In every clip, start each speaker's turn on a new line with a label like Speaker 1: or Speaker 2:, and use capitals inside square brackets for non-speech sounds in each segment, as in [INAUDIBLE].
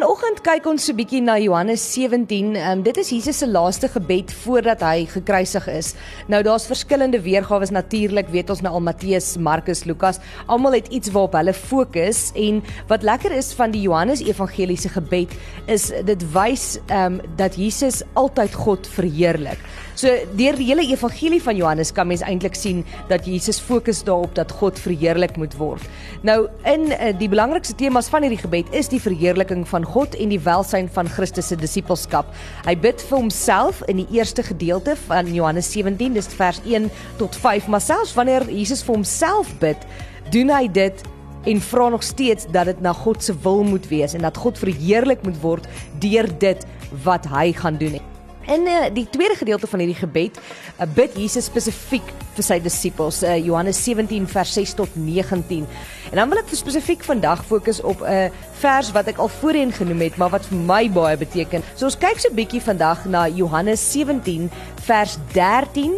Speaker 1: vanoggend kyk ons so 'n bietjie na Johannes 17. Um, dit is Jesus se laaste gebed voordat hy gekruisig is. Nou daar's verskillende weergawe natuurlik, weet ons nou al Matteus, Markus, Lukas. Almal het iets waarop hulle fokus en wat lekker is van die Johannes evangeliese gebed is dit wys ehm um, dat Jesus altyd God verheerlik. So deur die hele evangelie van Johannes kan mens eintlik sien dat Jesus fokus daarop dat God verheerlik moet word. Nou in uh, die belangrikste temas van hierdie gebed is die verheerliking van God en die welsyn van Christus se disippelskap. Hy bid vir homself in die eerste gedeelte van Johannes 17, dis vers 1 tot 5, maar selfs wanneer Jesus vir homself bid, doen hy dit en vra nog steeds dat dit na God se wil moet wees en dat God verheerlik moet word deur dit wat hy gaan doen. In uh, die tweede gedeelte van hierdie gebed uh, bid Jesus spesifiek vir sy disippels, uh, Johannes 17 vers 6 tot 19. En dan wil ek spesifiek vandag fokus op 'n uh, vers wat ek al voorheen genoem het, maar wat vir my baie beteken. So ons kyk so 'n bietjie vandag na Johannes 17 vers 13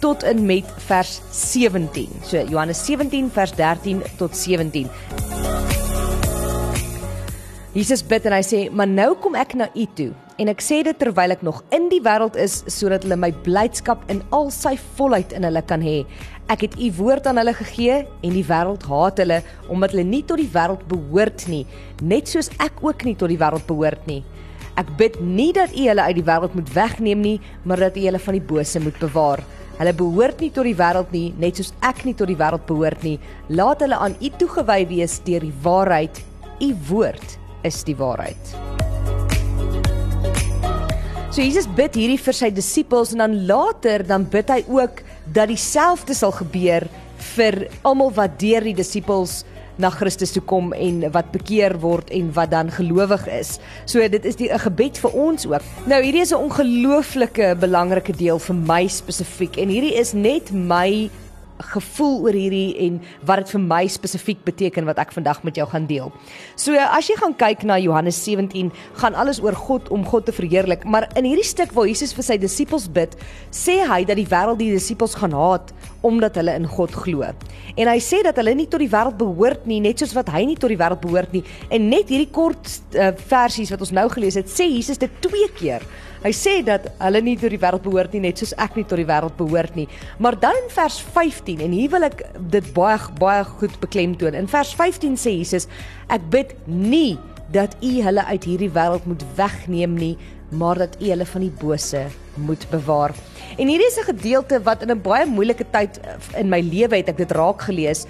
Speaker 1: tot en met vers 17. So Johannes 17 vers 13 tot 17. Jesus bid en hy sê: "Maar nou kom ek na u toe en ek sê dit terwyl ek nog in die wêreld is sodat hulle my blydskap in al sy volheid in hulle kan hê. Ek het u woord aan hulle gegee en die wêreld haat hulle omdat hulle nie tot die wêreld behoort nie, net soos ek ook nie tot die wêreld behoort nie. Ek bid nie dat u hulle uit die wêreld moet wegneem nie, maar dat u hulle van die bose moet bewaar. Hulle behoort nie tot die wêreld nie, net soos ek nie tot die wêreld behoort nie. Laat hulle aan u toegewy wees deur die waarheid. U woord is die waarheid. So Jesus bid hierdie vir sy disippels en dan later dan bid hy ook dat dieselfde sal gebeur vir almal wat deur die disippels na Christus toe kom en wat bekeer word en wat dan gelowig is. So dit is 'n gebed vir ons ook. Nou hierdie is 'n ongelooflike belangrike deel vir my spesifiek en hierdie is net my gevoel oor hierdie en wat dit vir my spesifiek beteken wat ek vandag met jou gaan deel. So as jy gaan kyk na Johannes 17, gaan alles oor God om God te verheerlik, maar in hierdie stuk waar Jesus vir sy disippels bid, sê hy dat die wêreld die disippels gaan haat omdat hulle in God glo. En hy sê dat hulle nie tot die wêreld behoort nie, net soos wat hy nie tot die wêreld behoort nie. En net hierdie kort uh, versies wat ons nou gelees het, sê Jesus dit twee keer. Hy sê dat hulle nie tot die wêreld behoort nie net soos ek nie tot die wêreld behoort nie. Maar dan in vers 15 en hier wil ek dit baie baie goed beklemtoon. In vers 15 sê Jesus: Ek bid nie dat u hulle uit hierdie wêreld moet wegneem nie, maar dat u hulle van die bose moet bewaar. En hierdie is 'n gedeelte wat in 'n baie moeilike tyd in my lewe het ek dit raak gelees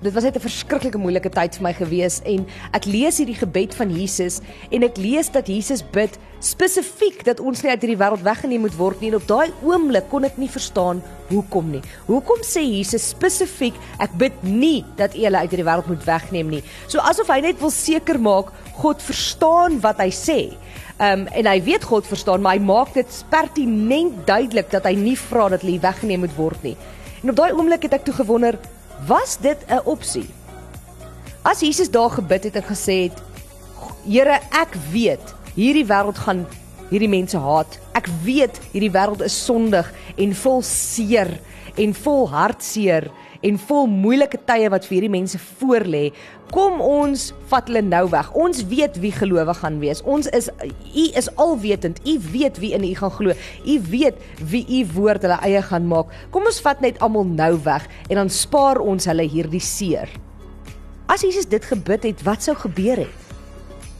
Speaker 1: dit was net 'n verskriklike moeilike tyd vir my gewees en ek lees hierdie gebed van Jesus en ek lees dat Jesus bid spesifiek dat ons nie uit hierdie wêreld weggeneem moet word nie en op daai oomblik kon ek nie verstaan hoekom nie. Hoekom sê Jesus spesifiek ek bid nie dat U hulle uit hierdie wêreld moet wegneem nie. So asof hy net wil seker maak God verstaan wat hy sê. Um en hy weet God verstaan, maar hy maak dit pertinent duidelik dat hy nie vra dat hulle weggeneem moet word nie. En op daai oomblik het ek toe gewonder, Was dit 'n opsie? As Jesus daar gebid het en gesê het: "Here, ek weet hierdie wêreld gaan hierdie mense haat. Ek weet hierdie wêreld is sondig en vol seer en vol hartseer." En vol moeilike tye wat vir hierdie mense voorlê, kom ons vat hulle nou weg. Ons weet wie gelowig gaan wees. Ons is u is alwetend. U weet wie in u gaan glo. U weet wie u woord hulle eie gaan maak. Kom ons vat net almal nou weg en dan spaar ons hulle hierdie seer. As Jesus dit gebid het, wat sou gebeur het?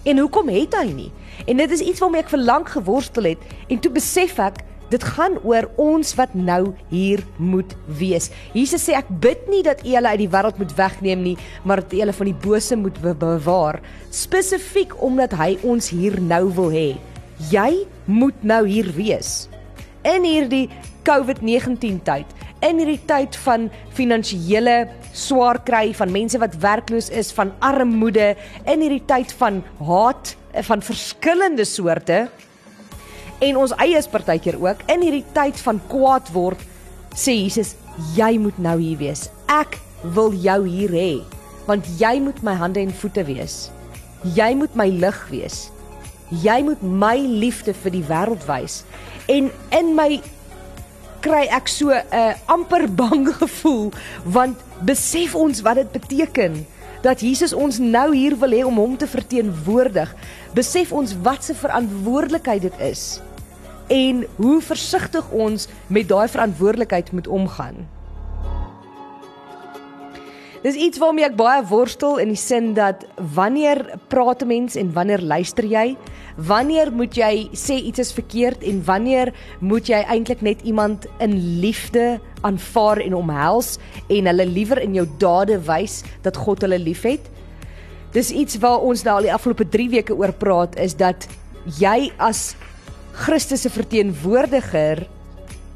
Speaker 1: En hoekom het hy nie? En dit is iets waarmee ek vir lank geworstel het en toe besef ek Dit gaan oor ons wat nou hier moet wees. Jesus sê ek bid nie dat U hulle uit die wêreld moet wegneem nie, maar dat U hulle van die bose moet be bewaar, spesifiek omdat hy ons hier nou wil hê. Jy moet nou hier wees. In hierdie COVID-19 tyd, in hierdie tyd van finansiële swaar kry van mense wat werkloos is, van armoede, in hierdie tyd van haat van verskillende soorte, en ons eie is partykeer ook in hierdie tyd van kwaad word sê Jesus jy moet nou hier wees. Ek wil jou hier hê want jy moet my hande en voete wees. Jy moet my lig wees. Jy moet my liefde vir die wêreld wys. En in my kry ek so 'n uh, amper bang [LAUGHS] gevoel want besef ons wat dit beteken dat Jesus ons nou hier wil hê om hom te verteenwoordig. Besef ons wat se verantwoordelikheid dit is en hoe versigtig ons met daai verantwoordelikheid moet omgaan. Dis iets waarmee ek baie worstel in die sin dat wanneer praat 'n mens en wanneer luister jy? Wanneer moet jy sê iets is verkeerd en wanneer moet jy eintlik net iemand in liefde aanvaar en omhels en hulle liewer in jou dade wys dat God hulle liefhet? Dis iets waar ons nou al die afgelope 3 weke oor praat is dat jy as Christus se verteenwoordiger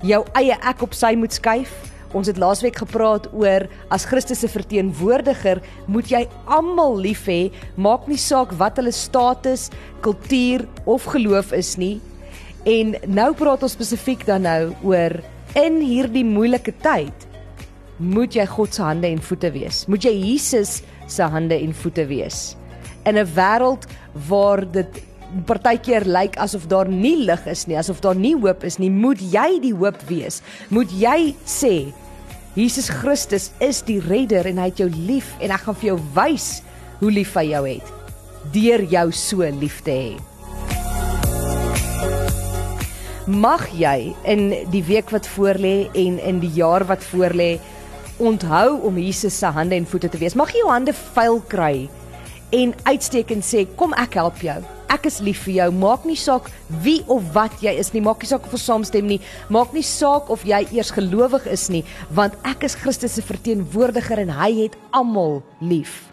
Speaker 1: jou eie ek op sy moet skuif Ons het laasweek gepraat oor as Christus se verteenwoordiger moet jy almal lief hê, maak nie saak wat hulle status, kultuur of geloof is nie. En nou praat ons spesifiek dan nou oor in hierdie moeilike tyd moet jy God se hande en voete wees. Moet jy Jesus se hande en voete wees. In 'n wêreld waar dit partykeer lyk asof daar nie lig is nie, asof daar nie hoop is nie, moet jy die hoop wees. Moet jy sê Jesus Christus is die redder en hy het jou lief en ek gaan vir jou wys hoe lief hy jou het deur jou so lief te hê. Mag jy in die week wat voorlê en in die jaar wat voorlê onthou om Jesus se hande en voete te wees. Mag jy jou hande vuil kry en uitsteek en sê kom ek help jou. Ek is lief vir jou. Maak nie saak wie of wat jy is nie. Maak nie saak of ons saamstem nie. Maak nie saak of jy eers gelowig is nie, want ek is Christus se verteenwoordiger en hy het almal lief.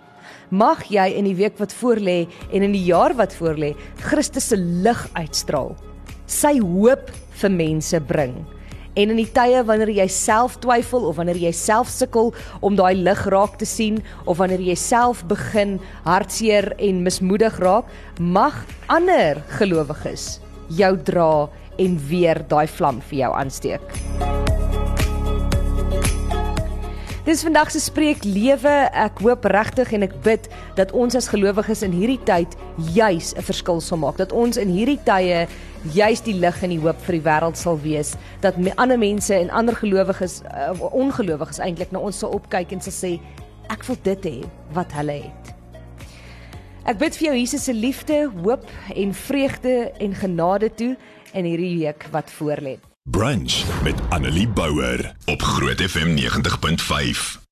Speaker 1: Mag jy in die week wat voorlê en in die jaar wat voorlê, Christus se lig uitstraal. Sy hoop vir mense bring. En in die tye wanneer jy self twyfel of wanneer jy self sukkel om daai lig raak te sien of wanneer jy self begin hartseer en mismoedig raak, mag ander gelowiges jou dra en weer daai vlam vir jou aansteek. Dis vandag se spreek lewe. Ek hoop regtig en ek bid dat ons as gelowiges in hierdie tyd juis 'n verskil sal maak. Dat ons in hierdie tye juis die lig en die hoop vir die wêreld sal wees. Dat me, ander mense en ander gelowiges uh, ongelowiges eintlik na ons sal opkyk en sal sê ek wil dit hê wat hulle het. Ek bid vir jou Jesus se liefde, hoop en vreugde en genade toe in hierdie week wat voorlê.
Speaker 2: Brunch met Annelie Bouwer op Groot FM 90.5.